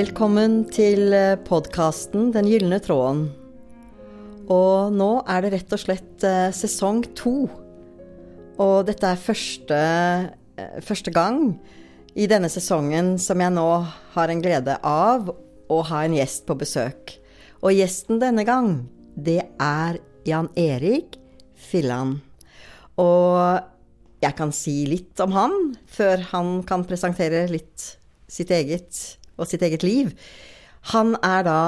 Velkommen til podkasten Den gylne tråden. Og nå er det rett og slett eh, sesong to. Og dette er første, eh, første gang i denne sesongen som jeg nå har en glede av å ha en gjest på besøk. Og gjesten denne gang, det er Jan Erik Filland. Og jeg kan si litt om han før han kan presentere litt sitt eget og sitt eget liv. Han er da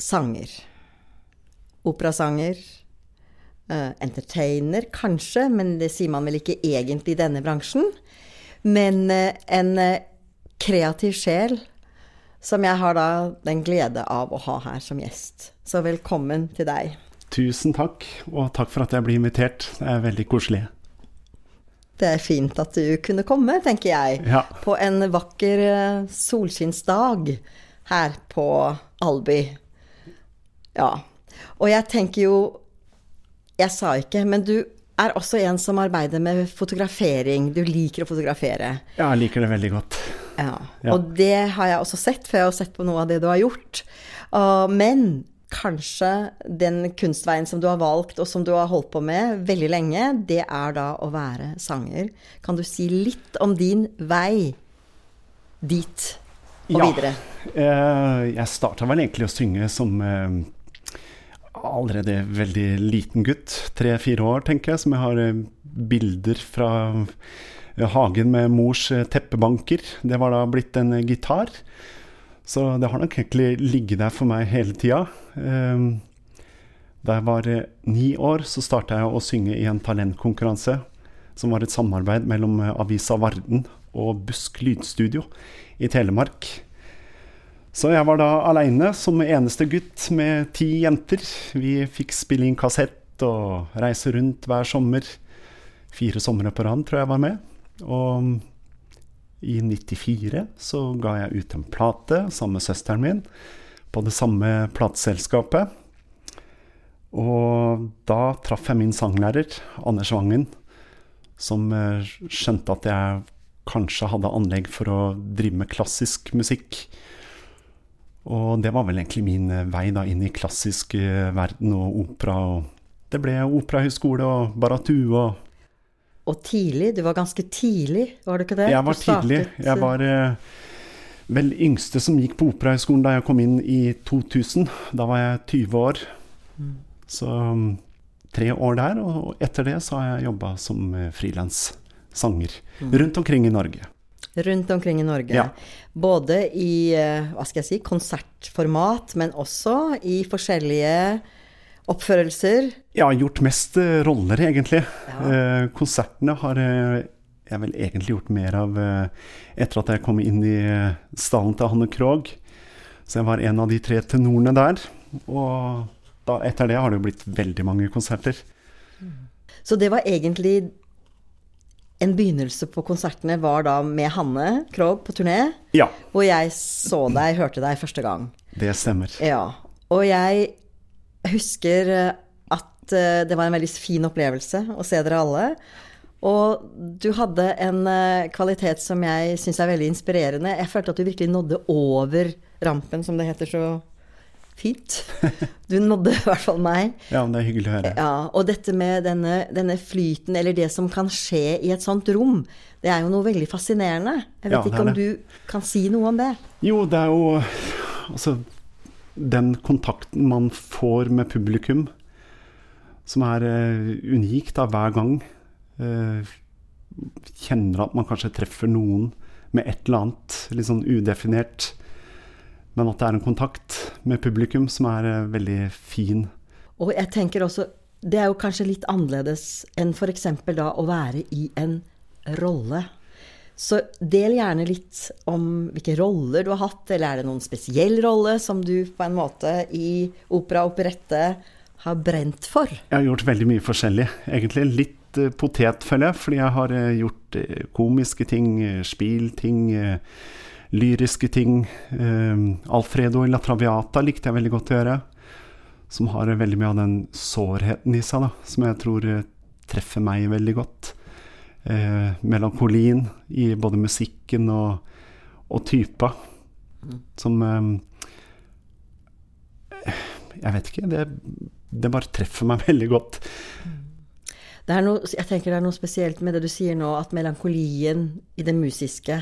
sanger. Operasanger. Uh, entertainer, kanskje, men det sier man vel ikke egentlig i denne bransjen. Men uh, en uh, kreativ sjel som jeg har da den glede av å ha her som gjest. Så velkommen til deg. Tusen takk, og takk for at jeg blir invitert. Det er veldig koselig. Det er fint at du kunne komme, tenker jeg. Ja. På en vakker eh, solskinnsdag her på Alby. Ja. Og jeg tenker jo Jeg sa ikke, men du er også en som arbeider med fotografering. Du liker å fotografere. Ja, jeg liker det veldig godt. Ja. Ja. Og det har jeg også sett, for jeg har sett på noe av det du har gjort. Men kanskje den kunstveien som du har valgt, og som du har holdt på med veldig lenge, det er da å være sanger. Kan du si litt om din vei dit og Ja. videre? Eh, Jeg starta vel egentlig å synge som eh, allerede veldig liten gutt. Tre-fire år, tenker jeg, som jeg har eh, bilder fra hagen med mors teppebanker. Det var da blitt en gitar. Så det har nok egentlig ligget der for meg hele tida. Eh, Da jeg var eh, ni år, så starta jeg å synge i en talentkonkurranse. Som var et samarbeid mellom eh, Avisa Varden og Busk lydstudio i Telemark. Så jeg var da aleine som eneste gutt med ti jenter. Vi fikk spille inn kassett og reise rundt hver sommer. Fire somre på rad tror jeg var med. Og i 94 så ga jeg ut en plate sammen med søsteren min på det samme plateselskapet. Og da traff jeg min sanglærer, Anders Wangen, som eh, skjønte at jeg kanskje hadde anlegg for å drive med klassisk musikk. Og det var vel egentlig min eh, vei da inn i klassisk eh, verden og opera. Og det ble operahøyskole og Baratu og Og tidlig, du var ganske tidlig, var du ikke det? Jeg var tidlig. Jeg var eh, vel yngste som gikk på Operahøgskolen da jeg kom inn i 2000. Da var jeg 20 år. Så mm, tre år der, og etter det så har jeg jobba som eh, frilanssanger rundt omkring i Norge. Rundt omkring i Norge. Ja. Både i eh, hva skal jeg si, konsertformat, men også i forskjellige oppførelser. Har gjort mest eh, roller, egentlig. Ja. Eh, konsertene har eh, jeg vel egentlig gjort mer av etter at jeg kom inn i stallen til Hanne Krogh. Så jeg var en av de tre tenorene der. Og da, etter det har det jo blitt veldig mange konserter. Så det var egentlig en begynnelse på konsertene var da med Hanne Krogh på turné, Ja, hvor jeg så deg, hørte deg første gang. det stemmer. Ja. Og jeg husker eh, at eh, det var en veldig fin opplevelse å se dere alle. Og du hadde en eh, kvalitet som jeg syns er veldig inspirerende. Jeg følte at du virkelig nådde over rampen, som det heter så fint. Du nådde i hvert fall meg. Ja, det er hyggelig å høre. Ja, og dette med denne, denne flyten, eller det som kan skje i et sånt rom, det er jo noe veldig fascinerende. Jeg vet Ja, ikke om om du kan si noe om det? Jo, det er jo altså den kontakten man får med publikum, som er uh, unik da, hver gang. Uh, kjenner at man kanskje treffer noen med et eller annet litt sånn udefinert. Men at det er en kontakt med publikum som er uh, veldig fin. Og jeg tenker også, det er jo kanskje litt annerledes enn f.eks. da å være i en rolle. Så del gjerne litt om hvilke roller du har hatt, eller er det noen spesiell rolle som du på en måte i opera og operette har brent for? Jeg har gjort veldig mye forskjellig, egentlig. Litt eh, potet, føler jeg, fordi jeg har eh, gjort eh, komiske ting, spilting, lyriske ting. Alfredo i La Traviata likte jeg veldig godt å gjøre. Som har veldig mye av den sårheten i seg, da, som jeg tror treffer meg veldig godt. Eh, melankolien i både musikken og, og typa. Som eh, Jeg vet ikke. Det, det bare treffer meg veldig godt. Det er noe, jeg tenker det er noe spesielt med det du sier nå, at melankolien i det musiske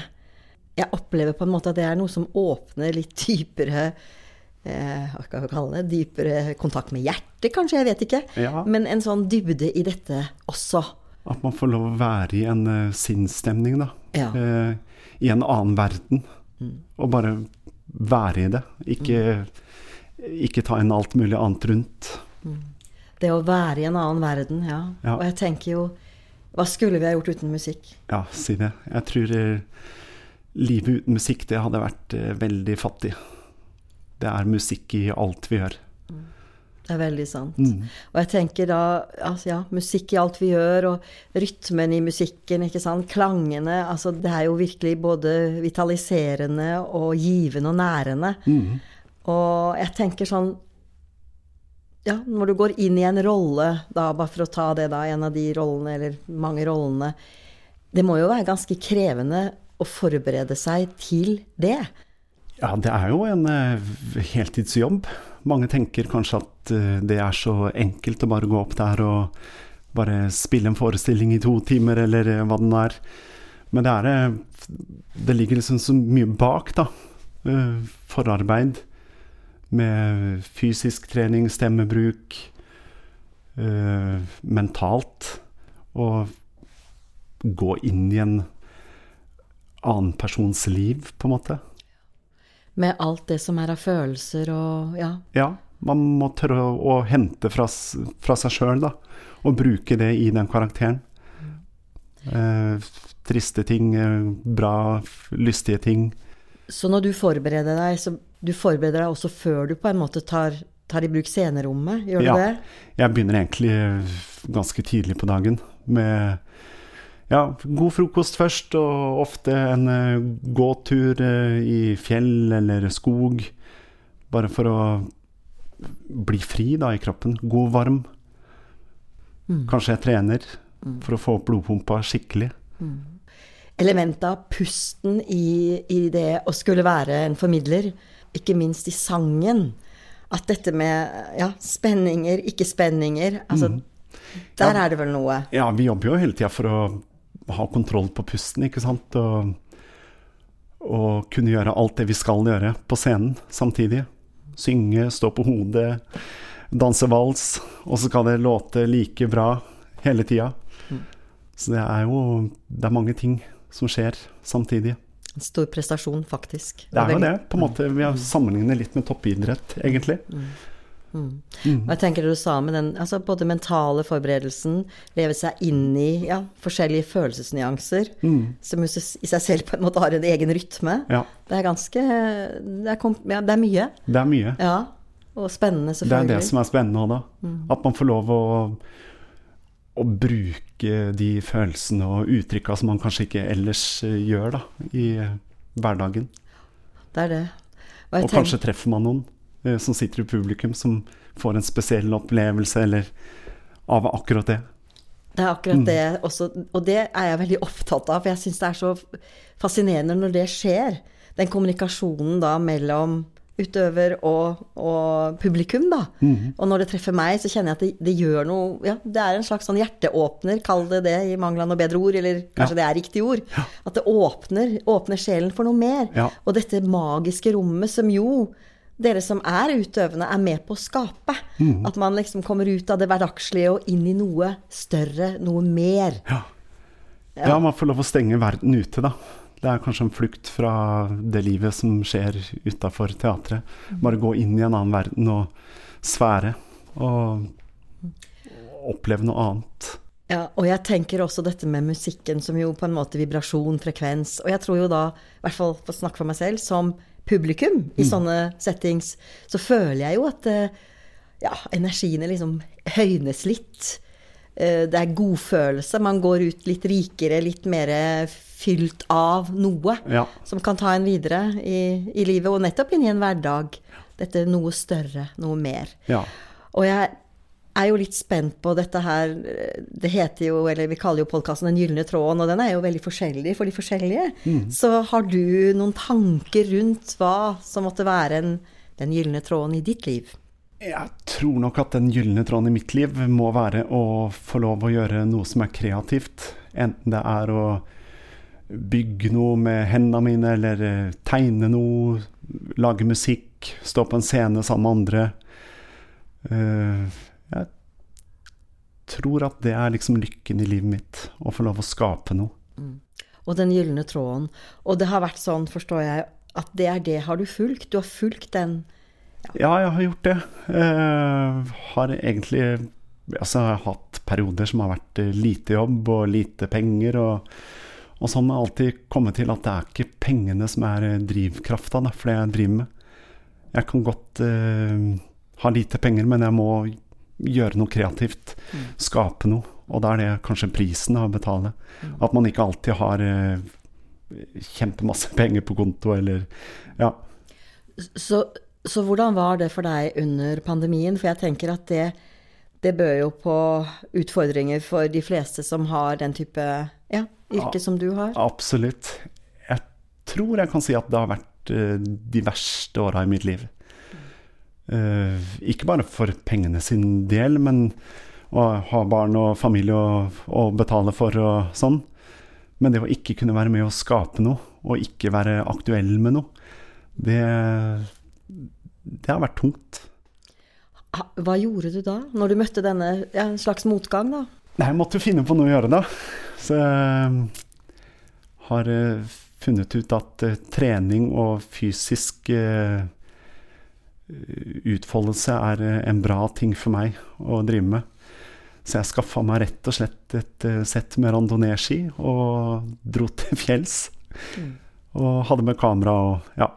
Jeg opplever på en måte at det er noe som åpner litt dypere eh, Hva skal vi kalle det? Dypere kontakt med hjertet, kanskje? Jeg vet ikke. Ja. Men en sånn dybde i dette også. At man får lov å være i en uh, sinnsstemning, da. Ja. Uh, I en annen verden. Og bare være i det. Ikke, ikke ta inn alt mulig annet rundt. Det å være i en annen verden, ja. Ja. Og jeg tenker jo Hva skulle vi ha gjort uten musikk? Ja, si det. Jeg tror uh, livet uten musikk, det hadde vært veldig fattig. Det er musikk i alt vi gjør. Det er veldig sant. Mm. Og jeg tenker da altså ja, musikk i alt vi gjør, og rytmen i musikken, ikke sant. Klangene. Altså det er jo virkelig både vitaliserende og givende og nærende. Mm. Og jeg tenker sånn Ja, når du går inn i en rolle, da, bare for å ta det, da, en av de rollene, eller mange rollene Det må jo være ganske krevende å forberede seg til det. Ja, det er jo en eh, heltidsjobb. Mange tenker kanskje at eh, det er så enkelt å bare gå opp der og bare spille en forestilling i to timer, eller eh, hva den er. Men det er Det ligger liksom så mye bak, da. Forarbeid med fysisk trening, stemmebruk, mentalt. Og gå inn i en annen persons liv, på en måte. Med alt det som er av følelser og ja. Ja, man må tørre å, hente fra, fra seg sjøl, da. Og bruke det i den karakteren. Eh, triste ting, eh, bra, lystige ting. Så når du forbereder deg, så du forbereder deg også før du på en måte tar, tar i bruk scenerommet, gjør du Ja. det? Jeg begynner egentlig eh, ganske tidlig på dagen med ja, god frokost først, og ofte en eh, gåtur eh, i fjell eller skog. Bare for å bli fri da i kroppen. God varm. Kanskje jeg trener for å få opp blodpumpa skikkelig. Elementet av pusten i, i det å skulle være en formidler, ikke minst i sangen. At dette med ja, spenninger, ikke-spenninger altså, Der Ja. er det vel noe. Ja, vi jobber jo hele tida for å ha kontroll på pusten, ikke sant. Og, og kunne gjøre alt det vi skal gjøre på scenen samtidig. Synge, stå på hodet, danse vals. Og så skal det låte like bra hele tida. Så det er jo Det er mange ting som skjer samtidig. En stor prestasjon, faktisk. Det er jo det. på en måte Vi har sammenlignet litt med toppidrett, egentlig. Og jeg tenker det du sa med den altså både mentale forberedelsen, leve seg inn i ja, forskjellige følelsesnyanser, som i seg selv på en måte har en egen rytme. Ja, Det er ganske Det er, ja, det er mye. det er mye. Ja. Og spennende, selvfølgelig. Det er det som er spennende òg, da. At man får lov å, å bruke de følelsene og uttrykka som man kanskje ikke ellers eh, gjør da, i hverdagen. Det er det. Og Og kanskje treffer man noen som sitter i publikum, som får en spesiell opplevelse eller av akkurat det. Det er akkurat det også, og det er jeg veldig opptatt av, for jeg syns det er så fascinerende når det skjer. Den kommunikasjonen da mellom utøver og, og publikum, da. Og når det treffer meg, så kjenner jeg at det, det gjør noe Ja, det er en slags sånn hjerteåpner, kall det det i mangel av noe bedre ord, eller kanskje det er riktig ord. At det åpner, åpner sjelen for noe mer. Ja. Og dette magiske rommet som jo dere som er utøvende, er med på å skape. At man liksom kommer ut av det hverdagslige og inn i noe større, noe mer. Ja. ja, man får lov å stenge verden ute, da. Det er kanskje en flukt fra det livet som skjer utafor teatret. Bare gå inn i en annen verden og sfære. Og oppleve noe annet. Ja, og jeg tenker også dette med musikken som jo på en måte vibrasjon, frekvens. Og jeg tror jo da, i hvert fall for å snakke for meg selv, som publikum i sånne settings, så føler jeg jo at eh, ja, energiene liksom høynes litt. Eh, Det er godfølelse. Man går ut litt rikere, litt mer fylt av noe Ja. som kan ta en videre i, i livet, og nettopp inn i en hverdag. Dette noe større, noe mer. Ja. Og jeg er jo litt spent på dette her Det heter jo, eller vi kaller jo podkasten Den gylne tråden, og den er jo veldig forskjellig for de forskjellige. Mm. Så har du noen tanker rundt hva som måtte være en, den gylne tråden i ditt liv? Jeg tror nok at den gylne tråden i mitt liv må være å få lov å gjøre noe som er kreativt. Enten det er å bygge noe med hendene mine, eller eh, tegne noe, lage musikk, stå på en scene sammen med andre. Jeg tror at det er liksom lykken i livet mitt, å få lov å skape noe. Og den gylne tråden. Og det har vært sånn, forstår jeg, at det er det har du fulgt? Du har fulgt den Ja, jeg har gjort det. Eh, har egentlig altså, jeg har hatt perioder som har vært eh, lite jobb og lite penger. Og, og sånn har jeg alltid kommet til at det er ikke pengene som er eh, drivkrafta for det jeg driver med. Jeg kan godt eh, ha lite penger, men jeg må gjøre noe kreativt. Skape noe. Og da er det kanskje prisen å betale. At man ikke alltid har eh, kjempemasse penger på konto, eller Ja. Så, så hvordan var det for deg under pandemien? For jeg tenker at det, det bød jo på utfordringer for de fleste som har den type ja, yrke Ja. som du har. Absolutt. Jeg tror jeg kan si at det har vært eh, de verste åra i mitt liv. Eh, ikke bare for pengene sin del, men å ha barn og familie å, betale for og sånn. Men det å ikke kunne være med å skape noe, og ikke være aktuell med noe, det, det har vært tungt. Hva gjorde du da, når du møtte denne ja, en slags motgang, da? Nei, jeg måtte jo finne på noe å gjøre, da. Så jeg har eh, funnet ut at eh, trening og fysisk eh, utfoldelse er eh, en bra ting for meg å drive med. Så jeg skaffa meg rett og slett et eh, sett med randonee-ski og dro til fjells. Og hadde med kamera og Ja.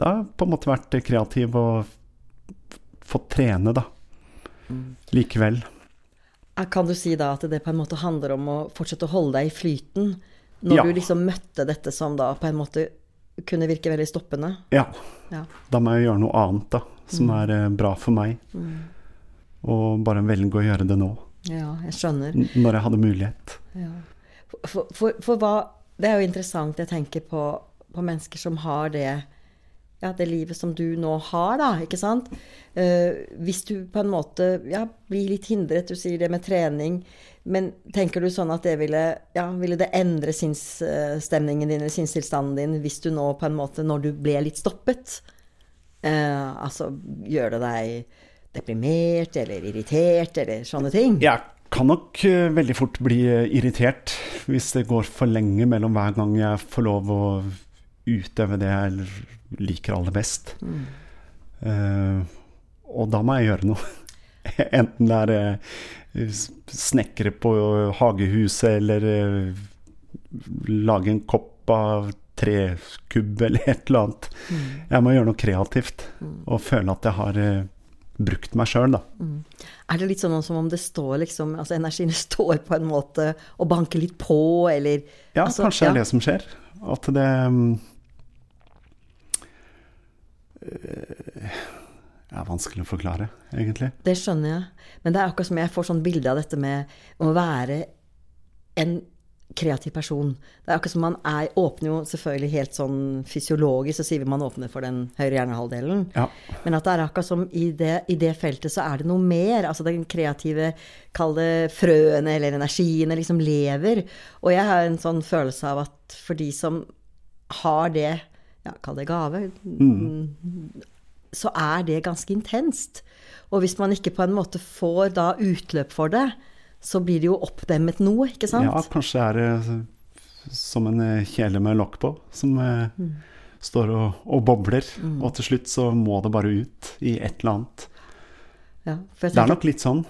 Da har jeg på en måte vært kreativ og fått trene, da. Likevel. Eh, Kan du si da at det på en måte handler om å fortsette å holde deg i flyten, når Ja. du liksom møtte dette som da på en måte kunne virke veldig stoppende? Ja. Ja. Da må jeg gjøre noe annet da, som er eh, bra for meg. Og bare velge å gjøre det nå, Ja, jeg skjønner. n- når jeg hadde mulighet. Ja. For, for, for hva Det er jo interessant, jeg tenker på, på mennesker som har det ja, det livet som du nå har, da, ikke sant? Eh, hvis du på en måte ja, blir litt hindret, du sier det med trening, men tenker du sånn at det ville, ja, ville det endre sinnsstemningen din eller sinnstilstanden din hvis du nå på en måte, når du ble litt stoppet, eh, altså gjør det deg deprimert eller irritert eller sånne ting? Jeg kan nok eh, veldig fort bli eh, irritert hvis det går for lenge mellom hver gang jeg får lov å utøve det jeg liker aller best. Eh, og da må jeg gjøre noe. Enten det er eh, snekre på hagehuset, eller eh, lage en kopp av trekubb, eller et eller annet. Jeg må gjøre noe kreativt, og føle at jeg har eh, brukt meg sjøl, da. Er det litt sånn som om det står liksom Altså energiene står på en måte og banker litt på, eller Ja, altså, kanskje det ja. er det som skjer. At det mm, eh, er vanskelig å forklare, egentlig. Det skjønner jeg. Men det er akkurat som jeg får sånn bilde av dette med å være en kreativ person. Det er akkurat som man er, åpner jo selvfølgelig helt sånn fysiologisk, så sier vi man åpner for den høyre hjernehalvdelen. Ja. Men at det er akkurat som i det, i det feltet så er det noe mer. Altså den kreative, kall det frøene eller energiene, liksom lever. Og jeg har en sånn følelse av at for de som har det, ja, kall det gave, så er det ganske intenst. Og hvis man ikke på en måte får da utløp for det, så blir det jo oppdemmet noe, ikke sant? ja, kanskje er det som en eh, kjele med lokk på, som eh, Mm. står og, og bobler. Og til slutt så må det bare ut i et eller annet. Ja, Det er nok litt sånn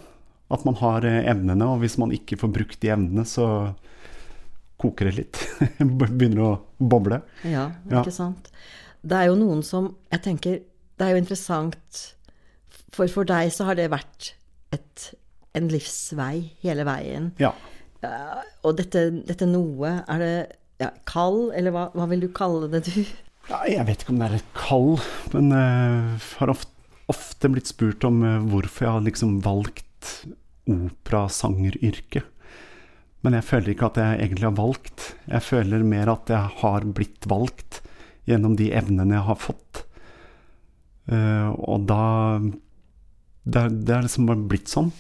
at man har eh, evnene, og hvis man ikke får brukt de evnene, så koker det litt. Begynner å boble. Ja, Ja. ikke sant. Det er jo noen som Jeg tenker det er jo interessant For for deg så har det vært et, en livsvei hele veien. Ja. Uh, og dette, dette noe, er det ja, kall, eller hva, hva vil du kalle det, du? Ja, jeg vet ikke om det er et kall, men uh, har ofte, ofte blitt spurt om uh, hvorfor jeg har liksom valgt operasangeryrket. operasangeryrke. Men jeg føler ikke at jeg egentlig har valgt. Jeg føler mer at jeg har blitt valgt gjennom de evnene jeg har fått. Uh, og da Det er liksom bare blitt sånn.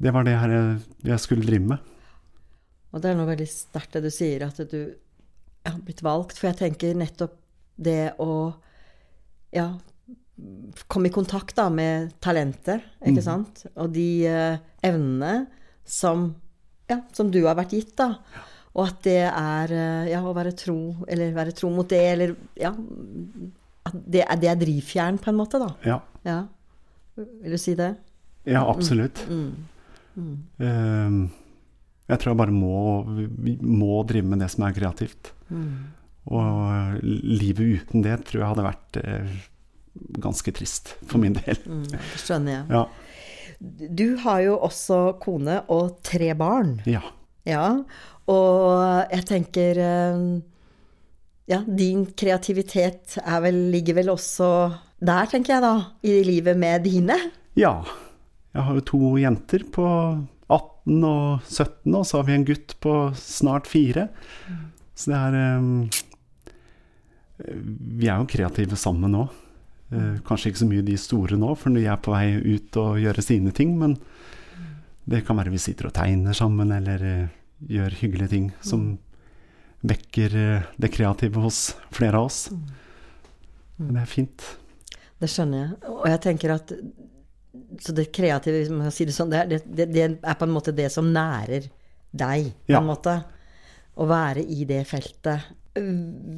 Det var det her jeg, jeg skulle drive med. Og det er noe veldig sterkt det du sier, at du har blitt valgt. For jeg tenker nettopp det å ja, komme i kontakt da med talentet, ikke mm. sant? Og de uh, evnene som, ja, som du har vært gitt, da. Og at det er uh, ja, å være tro, eller være tro mot det, eller ja det er, det er drivfjern, på en måte, da. Ja. ja. Vil du si det? Ja, absolutt. Mm. Mm. Mm. jeg tror jeg bare må, må, drive med det som er kreativt. Mm. Og livet uten det tror jeg hadde vært eh, ganske trist for min del. Mm, det skjønner jeg. Ja. Du har jo også kone og tre barn. Ja. ja. Og jeg tenker eh, Ja, din kreativitet vel, ligger vel også der, tenker jeg da, i livet med dine? Ja. Jeg har jo to jenter på 18 og 17, og så har vi en gutt på snart fire. Så det er um, Vi er jo kreative sammen nå. Uh, kanskje ikke så mye de store nå, for de er på vei ut og gjøre sine ting. Men det kan være vi sitter og tegner sammen, eller uh, gjør hyggelige ting som vekker uh, det kreative hos flere av oss. Men det er fint. Det skjønner jeg. Og jeg tenker at så det kreative, hvis man kan si det sånn, det, det, det, er på en måte det som nærer deg, på en måte. Å være i det feltet.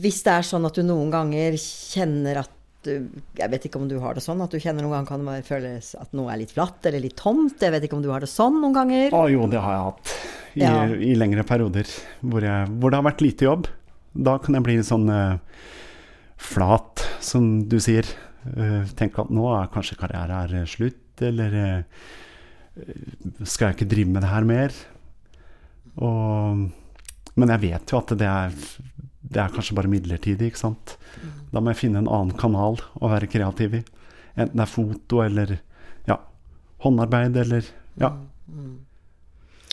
Hvis det er sånn at du noen ganger kjenner at Jeg vet ikke om du har det sånn, at du kjenner noen ganger kan det føles at noe er litt flatt eller litt tomt. Jeg vet ikke om du har det sånn noen ganger? Å jo, det har jeg hatt. I, ja. i lengre perioder hvor, jeg, hvor, det har vært lite jobb. Da kan jeg bli sånn uh, flat, som du sier. Uh, tenke at nå er kanskje karriere er slutt eller uh, skal jeg ikke drive med det her mer? Og, men jeg vet jo at det er, det er kanskje bare midlertidig, ikke sant. Da må jeg finne en annen kanal å være kreativ i. Enten det er foto eller ja, håndarbeid eller ja.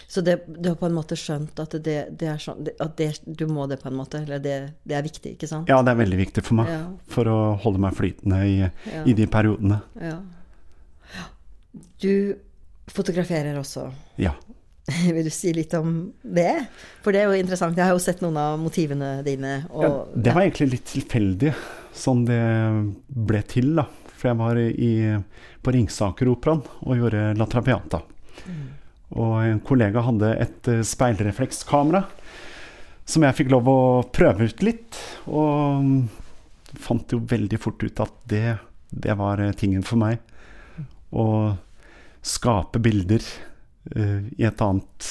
Så det, du har på en måte skjønt at, det, det er sånn, at du må det på en måte? Eller det, er viktig, ikke sant? Ja, det er veldig viktig for meg. Ja. For å holde meg flytende i, ja. i de periodene. Ja. Du fotograferer også. Ja. Vil du si litt om det? For det er jo interessant. Jeg har jo sett noen av motivene dine. Og, ja, det var egentlig litt tilfeldig sånn det ble til, da. For jeg var i, på Ringsakeroperaen og gjorde La Traviata. Mm. Og en kollega hadde et eh, speilreflekskamera som jeg fikk lov å prøve ut litt. Og fant jo veldig fort ut at det, det var eh, tingen for meg. Å skape bilder i et annet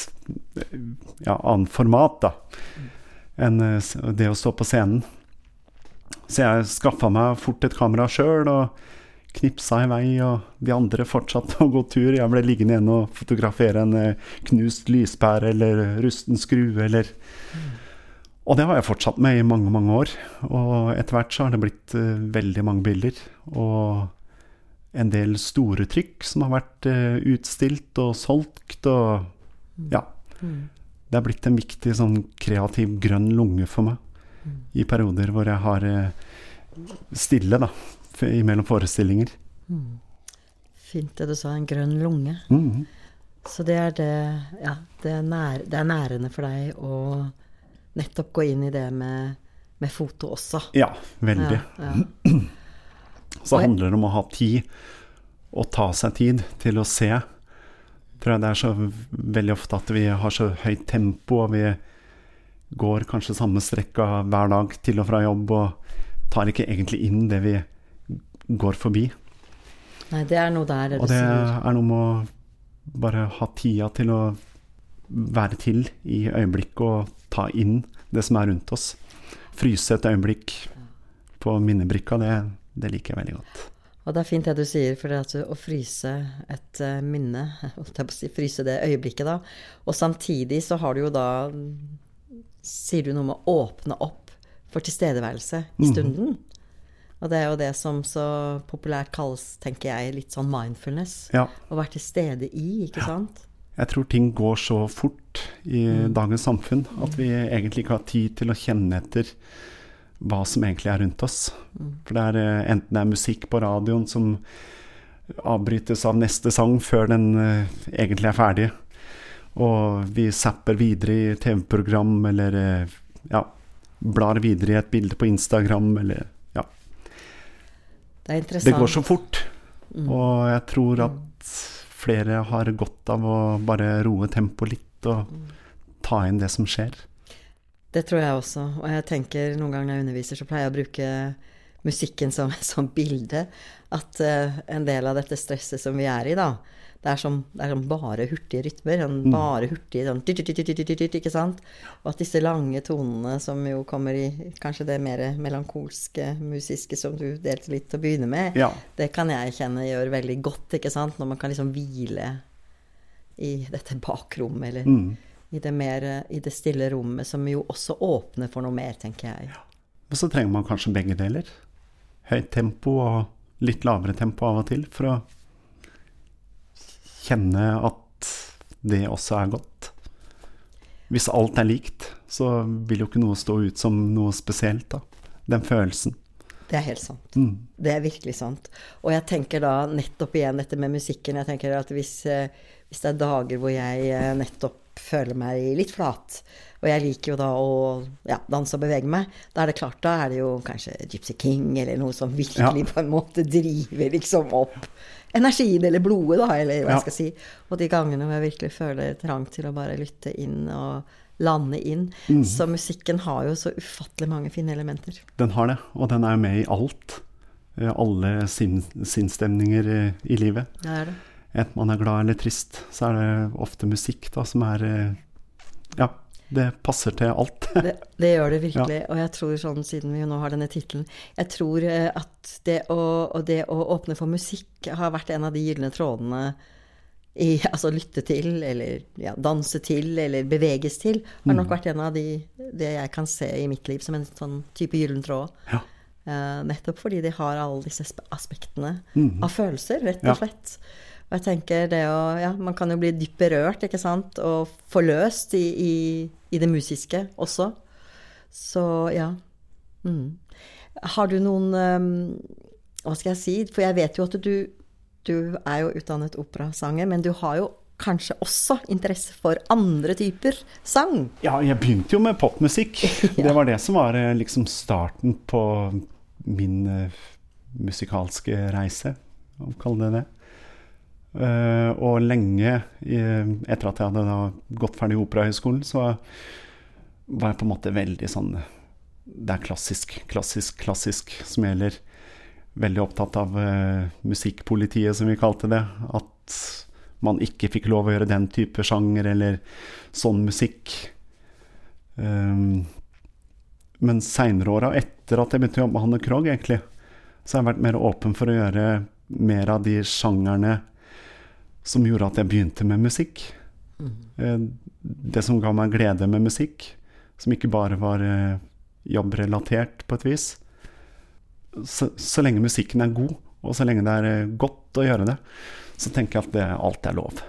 ja, annet format da, enn uh, det å stå på scenen. Så jeg skaffa meg fort et kamera sjøl og knipsa i vei, og de andre fortsatte å gå tur. Jeg ble liggende igjen og fotografere en uh, knust lyspære eller rusten skrue eller Og det har jeg fortsatt med i mange, mange år. Og etter hvert så har det blitt veldig mange bilder. Og en del store trykk som har vært uh, utstilt og solgt, og mm. ja. Mm. Det er blitt en viktig sånn kreativ grønn lunge for meg mm. i perioder hvor jeg har uh, stille, da, mellom forestillinger. Fint det du sa, en grønn lunge. Mm. Så det er det Ja, det er, nær, det er, nærende for deg å nettopp gå inn i det med, med foto også. Ja, veldig. Ja, ja. Så handler det om å ha tid, og ta seg tid til å se. Tror jeg det er så veldig ofte at vi har så høyt tempo, og vi går kanskje samme strekka hver dag til og fra jobb, og tar ikke egentlig inn det vi går forbi. Nei, det er noe der det Og det er noe med å bare ha tida til å være til i øyeblikket og ta inn det som er rundt oss. Fryse et øyeblikk på minnebrikka, det, det liker jeg veldig godt. Og det er fint det du sier, for det å fryse et uh, minne si, Fryse det øyeblikket, da. Og samtidig så har du jo da Sier du noe med å åpne opp for tilstedeværelse i mhm. stunden? Mm. Og det er jo det som så populært kalles, tenker jeg, litt sånn mindfulness. Ja. Å være til stede i, ikke sant? Jeg tror ting går så fort i dagens samfunn at vi egentlig ikke har tid til å kjenne etter hva som egentlig er rundt oss. For det er eh, enten det er musikk på radioen som avbrytes av neste sang før den eh, egentlig er ferdig, og vi zapper videre i TV-program eller eh, ja, blar videre i et bilde på Instagram eller ja. Det. Det går så fort. Og jeg tror at flere har godt av å bare roe tempoet litt og ta inn det som skjer. Det tror jeg også. Og jeg tenker noen ganger når jeg underviser, så pleier jeg å bruke musikken som, som bilde. At uh, en del av dette stresset som vi er i, da, det er som, det er som bare hurtige rytmer. Sånn, bare hurtig sånn Ikke sant? Og at disse lange tonene som jo kommer i kanskje det mer melankolske, musiske som du delte litt til å begynne med, Ja. det kan jeg kjenne gjør veldig godt, ikke sant? Når man kan liksom hvile i dette bakrommet, eller Mm. I det mer i det stille rommet, som jo også åpner for noe mer, tenker jeg. Og så trenger man kanskje begge deler. Høyt tempo og litt lavere tempo av og til for å kjenne at det også er godt. Hvis alt er likt, så vil jo ikke noe stå ut som noe spesielt, da. Den følelsen. Det er helt sant. Mm. Det er virkelig sant. Og jeg tenker da nettopp igjen dette med musikken. Jeg tenker at hvis, eh, hvis det er dager hvor jeg eh, nettopp føler meg litt flat, og jeg liker jo da å ja, danse og bevege meg, da er det klart, da er det jo kanskje Gypsy King eller noe som virkelig Ja. på en måte driver liksom opp energien eller blodet, da, eller hva Ja. jeg skal si. Og de gangene hvor jeg virkelig føler trang til å bare lytte inn og lande inn. Mm. Så musikken har jo så ufattelig mange fine elementer. Den har det, og den er med i alt. Eh, Alle sin, sinnsstemninger eh, i livet. Det er det. Enten man er glad eller trist, så er det ofte musikk da som er eh, Ja, det passer til alt. Det, det gjør det virkelig. Og jeg tror sånn, siden vi jo nå har denne tittelen Jeg tror eh, at det å, og det å åpne for musikk har vært en av de gylne trådene i Altså lytte til, eller ja, danse til, eller beveges til, har nok vært en av de det jeg kan se i mitt liv som en sånn type gyllen tråd. Ja. Uh, nettopp fordi de har alle disse aspektene mm. av følelser, rett og slett. Og jeg tenker det å Ja, man kan jo bli dypt berørt, ikke sant, og forløst i, i, i det musiske også. Så ja. Mm. Har du noen um, Hva skal jeg si? For jeg vet jo at du, du er jo utdannet operasanger, men du har jo kanskje også interesse for andre typer sang? Ja, jeg begynte jo med popmusikk. Det var det som var eh, liksom starten på min uh, musikalske reise, om å kalle det det. Eh, og lenge i, etter at jeg hadde gått ferdig i Operahøgskolen, så var jeg på en måte veldig sånn Det er klassisk, klassisk, klassisk som gjelder. Veldig opptatt av uh, musikkpolitiet, som vi kalte det. At man ikke fikk lov å gjøre den type sjanger eller sånn musikk. Um, men seinere åra, etter at jeg begynte å jobbe med Hanne Krogh, egentlig, så har jeg vært mer åpen for å gjøre mer av de sjangerne som gjorde at jeg begynte med musikk. Eh, Det som ga meg glede med musikk, som ikke bare var eh, jobbrelatert på et vis. Så, så lenge musikken er god, og så lenge det er eh, godt å gjøre det, så tenker jeg at det, alt er lov.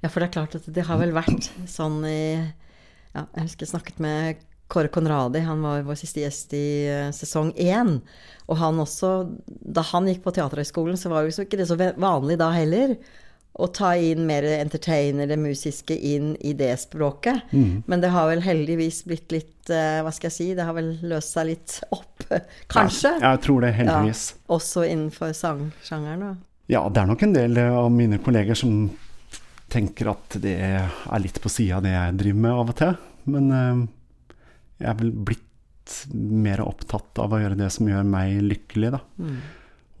Ja, for det er klart at det har vel vært sånn i ja, Jeg husker jeg snakket med Kåre Conradi, han var vår siste gjest i eh, sesong én. Og han også, da han gikk på Teaterhøgskolen, så var jo ikke det så vanlig da heller å ta inn mer entertainer, det musiske, inn i det språket. Men det har vel heldigvis blitt litt eh, Hva skal jeg si, det har vel løst seg litt opp, kanskje? Ja, jeg tror det, heldigvis. Ja, også innenfor sangsjangeren. Ja, det er nok en del eh, av mine kolleger som tenker at det er litt på sida av det jeg driver med av og til. Men jeg er vel blitt mer opptatt av å gjøre det som gjør meg lykkelig, da. Mm.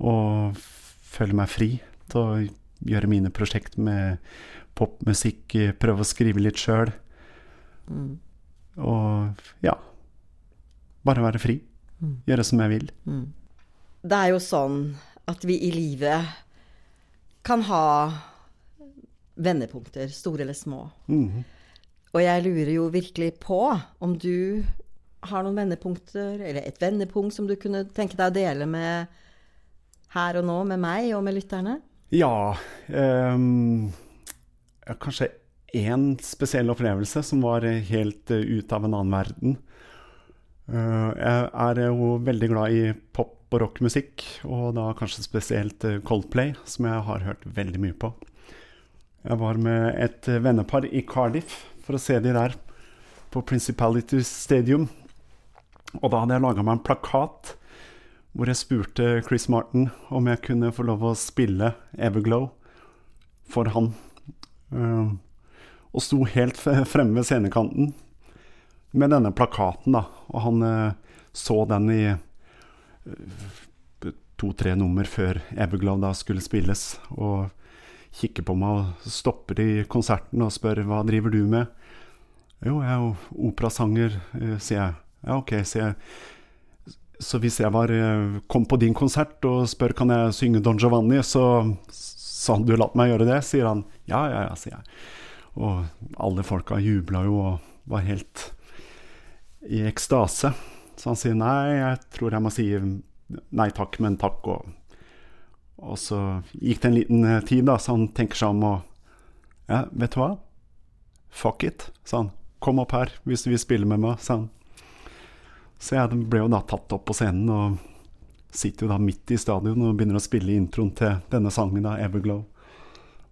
Og føle meg fri til å gjøre mine prosjekt med popmusikk, prøve å skrive litt sjøl. Mm. Og ja Bare være fri. Mm. Gjøre som jeg vil. Det er jo sånn at vi i livet kan ha vendepunkter, store eller små. Mhm. Og jeg lurer jo virkelig på om du har noen vendepunkter, eller et vendepunkt som du kunne tenke deg å dele med her og nå, med meg og med lytterne? Ja, um, kanskje én spesiell opplevelse som var helt uh, ut av en annen verden. Uh, jeg er jo veldig glad i pop og rockmusikk, og da kanskje spesielt uh, Coldplay, som jeg har hørt veldig mye på. Jeg var med et vennepar i Cardiff for å se de der på Principality Stadium. Og da hadde jeg laga meg en plakat hvor jeg spurte Chris Martin om jeg kunne få lov å spille Everglow for han. Uh, og sto helt fremme ved scenekanten med denne plakaten, da. Og han uh, så den i uh, to-tre nummer før Everglow da skulle spilles. Og kikker på meg og stopper i konserten og spør hva driver du med? Jo, jeg er jo operasanger, sier jeg. Ja, OK, sier jeg. Så hvis jeg var, eh, kom på din konsert og spør kan jeg synge Don Giovanni, så sa han du latt meg gjøre det, sier han. Ja, ja, ja, sier jeg. Og alle folka jubla jo og var helt i ekstase. Så han sier nei, jeg tror jeg må si nei takk, men takk. Og, og så gikk det en liten eh, tid, da, så han tenker seg om og Ja, vet du hva? Fuck it, sa han. Kom opp her hvis du vil spille med meg, sa han. Så jeg ble jo da tatt opp på scenen og sitter jo da midt i stadion og begynner å spille introen til denne sangen, da, 'Everglow'.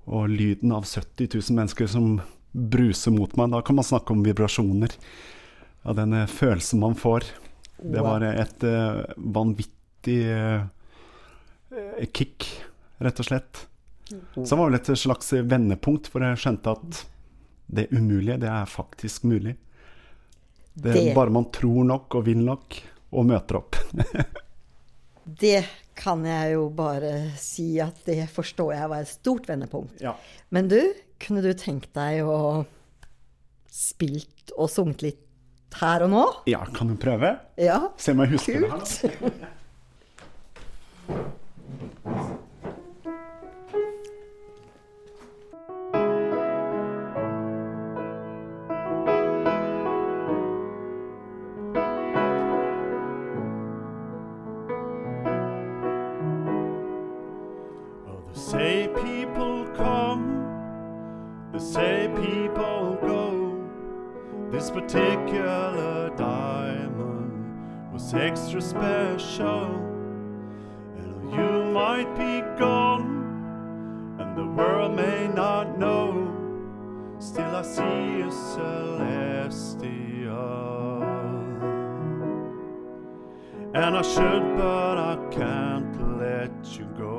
Og lyden av 70 000 mennesker som bruser mot meg. Da kan man snakke om vibrasjoner. Av den følelsen man får. Det var et uh, vanvittig uh, kick, rett og slett. Som det var vel et slags vendepunkt, for jeg skjønte at det umulige, det er faktisk mulig. Det er bare man tror nok og vil nok og møter opp. det kan jeg jo bare si at det forstår jeg var et stort vendepunkt. Ja. Men du, kunne du tenkt deg å spilt og sunget litt her og nå? Ja, kan du prøve? Ja, Se om jeg husker Kult. det her. And I should, but I can't let you go.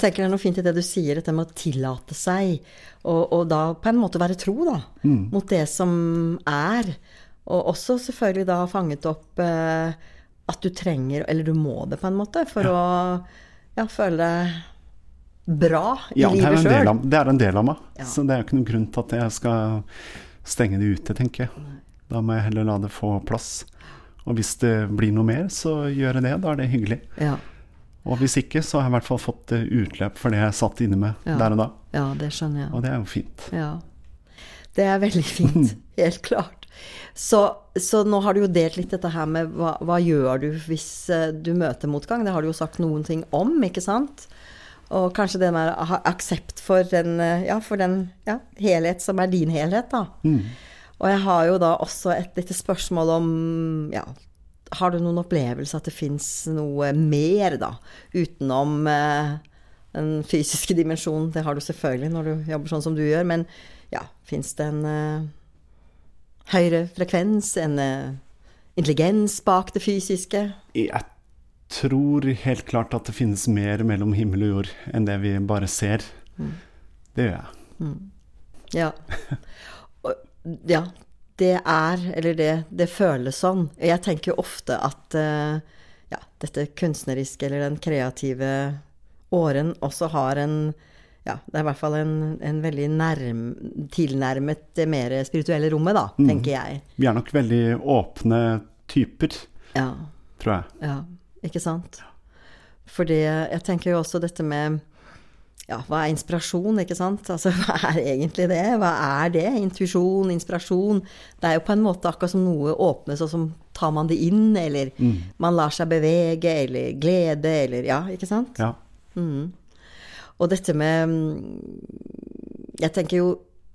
Tenker det er noe fint i det du sier, dette med å tillate seg, og, og da på en måte være tro da, mot det som er. Og også selvfølgelig da fanget opp eh, at du trenger, eller du må det på en måte, for å ja, føle deg bra i Ja, livet sjøl. det er en del av meg. Ja. Så det er ikke noen grunn til at jeg skal stenge det ute, tenker jeg. Da må jeg heller la det få plass. Og hvis det blir noe mer, så gjør jeg det. Da er det hyggelig. Ja, Og hvis ikke, så har jeg i hvert fall fått eh, utløp for det jeg satt inne med Ja. der og da. ja, det skjønner jeg. Og det er jo fint. Ja. Det er veldig fint. Helt klart. Så, så nå har du jo delt litt dette her med hva, hva gjør du hvis eh, du møter motgang. Det har du jo sagt noen ting om, ikke sant? Og kanskje det med å ha aksept for den, eh, ja, for den ja, helhet som er din helhet, da. Og jeg har jo da også et lite spørsmål om ja, Har du noen opplevelse at det fins noe mer, da? Utenom eh, den fysiske dimensjonen, det har du selvfølgelig når du jobber sånn som du gjør, men ja, fins det en eh, høyere frekvens, en eh, intelligens bak det fysiske? Jeg tror helt klart at det finnes mer mellom himmel og jord enn det vi bare ser. Mm. Det gjør jeg. Mm. Ja. ja. Det er, eller det, det føles sånn. Jeg tenker jo ofte at uh, ja, dette kunstneriske eller den kreative åren også har en ja, det er i hvert fall en, en veldig nærm, tilnærmet det mer spirituelle rommet, da, mm. tenker jeg. Vi er nok veldig åpne typer, ja. tror jeg. Ja, ikke sant. Fordi jeg tenker jo også dette med ja, hva er inspirasjon, ikke sant? Altså, hva er egentlig det? Hva er det? Intuisjon, inspirasjon. Det er jo på en måte akkurat som noe åpnes, og så tar man det inn, eller mm. man lar seg bevege, eller glede, eller Ja, ikke sant? Ja. Mm. Og dette med Jeg tenker jo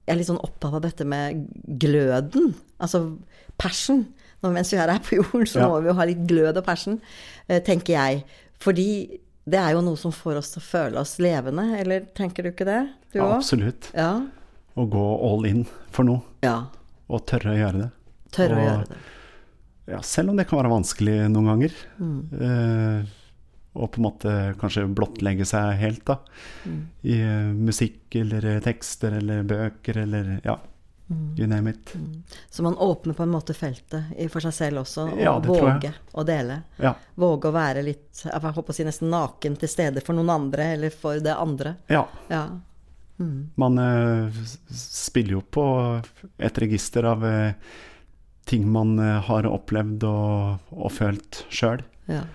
Jeg er litt sånn opptatt av dette med gløden. Altså passion. Nå, mens vi er her på jorden, så ja. må vi jo ha litt glød og passion, eh, tenker jeg. Fordi det er jo noe som får oss til å føle oss levende, eller tenker du ikke det? Du ja, absolutt. Ja. Å gå all in for noe. Ja. Og tørre å gjøre det. Tørre og, å gjøre det. Ja, selv om det kan være vanskelig noen ganger. Mm. Eh, og på en måte kanskje blottlegge seg helt, da. Mm. I uh, musikk eller tekster eller bøker eller ja. Mm. You name it. Mm. Så man åpner på en måte feltet for seg selv også, og ja, våge å dele. Ja. Våge å være litt jeg håper å si nesten naken til stede for noen andre, eller for det andre. Ja. ja. Mm. Man uh, spiller jo på et register av uh, ting man uh, har opplevd og, og følt sjøl. Ja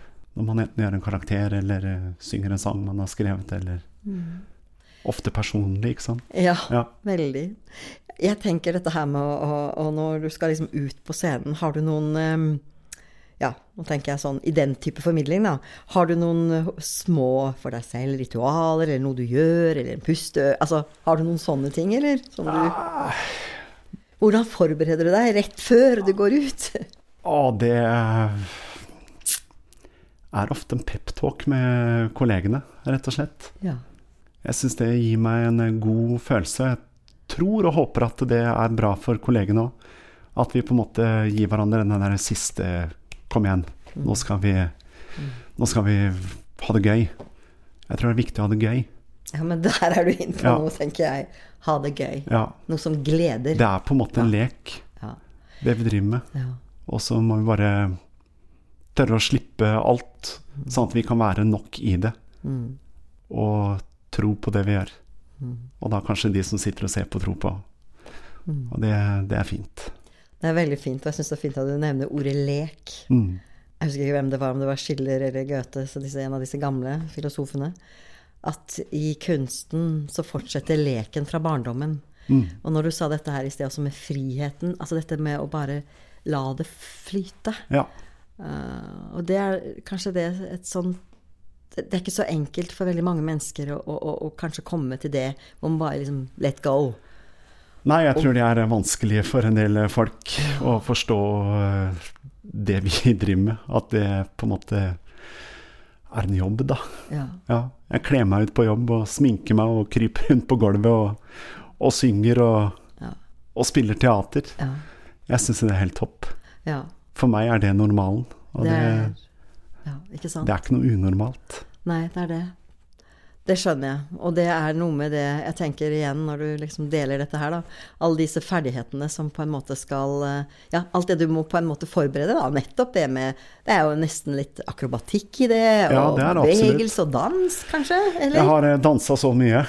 når man enten gjør en karakter eller synger en sang man har skrevet, eller mm. Ofte personlig, ikke sant? Ja, ja, veldig. Jeg tenker dette her med å å når du skal liksom ut på scenen, har du noen um, ja, nå tenker jeg sånn i den type formidling, da. Har du noen små for deg selv ritualer, eller noe du gjør, eller en puste Altså, har du noen sånne ting, eller? Som du. Hvordan forbereder du deg rett før du går ut? Å, det er ofte en peptalk med kollegene, rett og slett. Ja. Jeg syns det gir meg en god følelse. Jeg tror og håper at det er bra for kollegene òg. At vi på en måte gir hverandre den der siste Kom igjen, nå skal vi, nå skal vi ha det gøy. Jeg tror det er viktig å ha det gøy. Ja, men der er du inne på ja. noe, tenker jeg. Ha det gøy. Ja. Noe som gleder. Det er på en måte en lek, ja. det vi driver med. Og så må vi bare tørre å slippe alt, sånn at vi kan være nok i det. Mm. Og tro på det vi gjør. Mm. Og da kanskje de som sitter og ser på, tro på. Mm. Og det, det, er fint. Det er veldig fint, og jeg syns det er fint at du nevner ordet lek. Mm. Jeg husker ikke hvem det var, om det var Schiller eller Goethe, disse, en av disse gamle filosofene. At i kunsten så fortsetter leken fra barndommen. Mm. Og når du sa dette her i sted også med friheten, altså dette med å bare la det flyte. Ja. Uh, og det er kanskje det et sånn det, er ikke så enkelt for veldig mange mennesker å, å, å, å kanskje komme til det hvor man bare liksom let go. Nei, jeg tror det er vanskelig for en del folk å forstå eh, det vi driver med. At det på en måte er en jobb, da. Ja. ja jeg kler meg ut på jobb og sminker meg og kryper rundt på gulvet og, og synger og, ja. og, spiller teater. Ja. Jeg syns det er helt topp. Ja. For meg er det normalen. Og det, ja, ikke sant? det er ikke noe unormalt. Nei, det er det. Det skjønner jeg. Og det er noe med det jeg tenker igjen når du liksom deler dette her, da. Alle disse ferdighetene som på en måte skal eh, Ja, alt det du må på en måte forberede, da. Nettopp det med Det er jo nesten litt akrobatikk i det. Ja, og det er bevegelse og dans, kanskje? Eller? Jeg har eh, dansa så mye.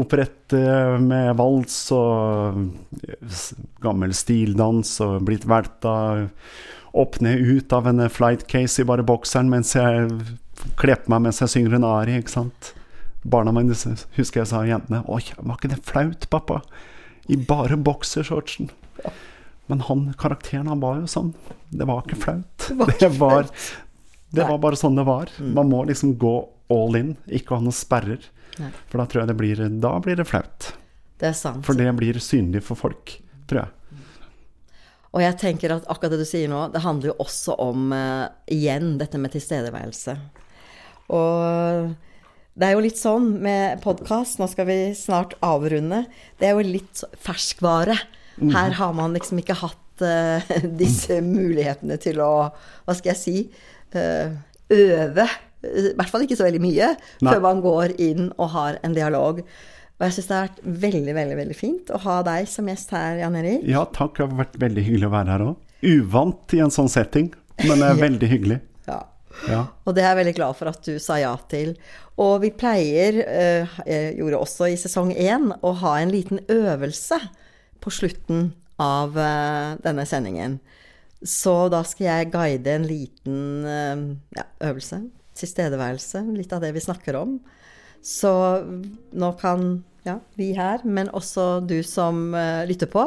Operett eh, med vals og gammel stildans og blitt velta opp ned ut av en flight case i bare bokseren mens jeg kler på meg mens jeg synger en ari, ikke sant. Barna mine husker jeg sa jentene Oi, var ikke det flaut, pappa? I bare boksershortsen. Men han karakteren, han var jo sånn. Det var ikke flaut. Det var, det var bare sånn det var. Mm. Man må liksom gå all in, ikke ha noen sperrer. For da tror jeg det blir Da blir det flaut. Det er sant. For det blir synlig for folk, tror jeg. Og jeg tenker at akkurat det du sier nå, det handler jo også om uh, igjen dette med tilstedeværelse. Og Det er jo litt sånn med podkast, nå skal vi snart avrunde. Det er jo litt ferskvare. Her har man liksom ikke hatt uh, disse mulighetene til å, hva skal jeg si, uh, øve. I hvert fall ikke så veldig mye Nei. før man går inn og har en dialog. Og jeg syns det har vært veldig, veldig veldig fint å ha deg som gjest her, Jan Erik. Ja, takk. Det har vært veldig hyggelig å være her òg. Uvant i en sånn setting, men det er veldig hyggelig. Ja. Og det er jeg veldig glad for at du sa ja til. Og vi pleier, eh, jeg gjorde også i sesong én, å ha en liten øvelse på slutten av eh, denne sendingen. Så da skal jeg guide en liten eh, ja, øvelse. Tilstedeværelse. Litt av det vi snakker om. Så nå kan ja, vi her, men også du som lytter på,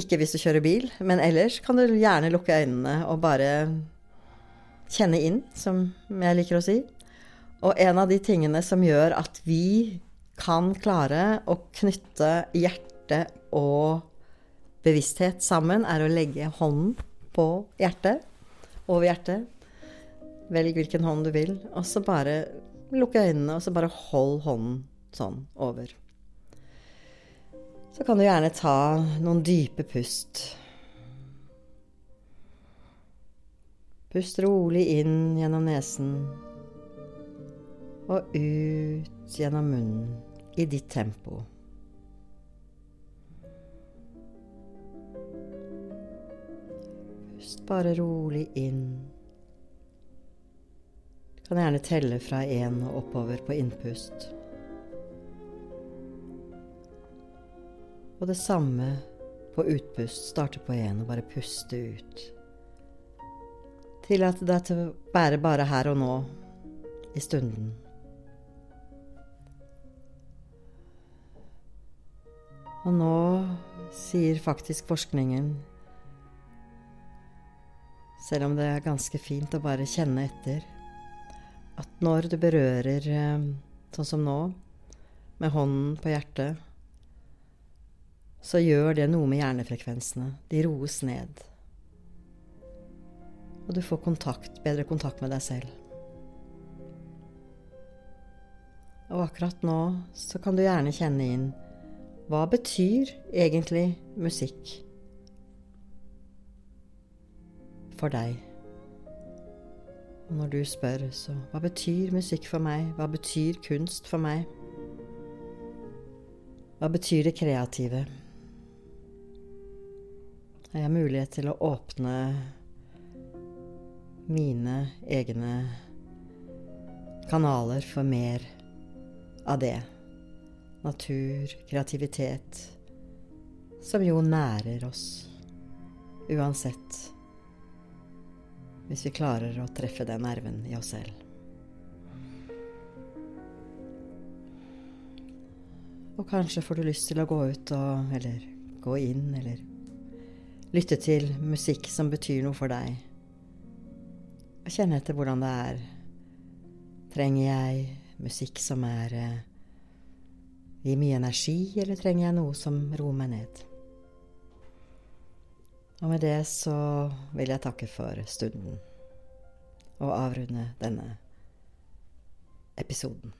ikke hvis du kjører bil, men ellers kan du gjerne lukke øynene og bare kjenne inn, som jeg liker å si. Og en av de tingene som gjør at vi kan klare å knytte hjerte og bevissthet sammen, er å legge hånden på hjertet, over hjertet. Velg hvilken hånd du vil, og så bare lukke øynene, og så bare hold hånden sånn over. Så kan du gjerne ta noen dype pust. Pust rolig inn gjennom nesen og ut gjennom munnen i ditt tempo. Pust bare rolig inn. Du kan gjerne telle fra én og oppover på innpust. Og det samme på utpust. Starte på én og bare puste ut. Tillat deg til å være bare her og nå, i stunden. Og nå sier faktisk forskningen, selv om det er ganske fint å bare kjenne etter, at når du berører, eh, sånn som nå, med hånden på hjertet, så gjør det noe med hjernefrekvensene. De roes ned. Og du får kontakt, bedre kontakt med deg selv. Og akkurat nå så kan du gjerne kjenne inn hva betyr egentlig musikk for deg? Og når du spør, så hva betyr musikk for meg? Hva betyr kunst for meg? Hva betyr det kreative? Har jeg mulighet til å åpne mine egne kanaler for mer av det? Natur, kreativitet, som jo nærer oss uansett. Hvis vi klarer å treffe den nerven i oss selv. Og kanskje får du lyst til å gå ut og Eller gå inn, eller lytte til musikk som betyr noe for deg. Og kjenne etter hvordan det er. Trenger jeg musikk som er eh, gir mye energi, eller trenger jeg noe som roer meg ned? Og med det så vil jeg takke for stunden og avrunde denne episoden.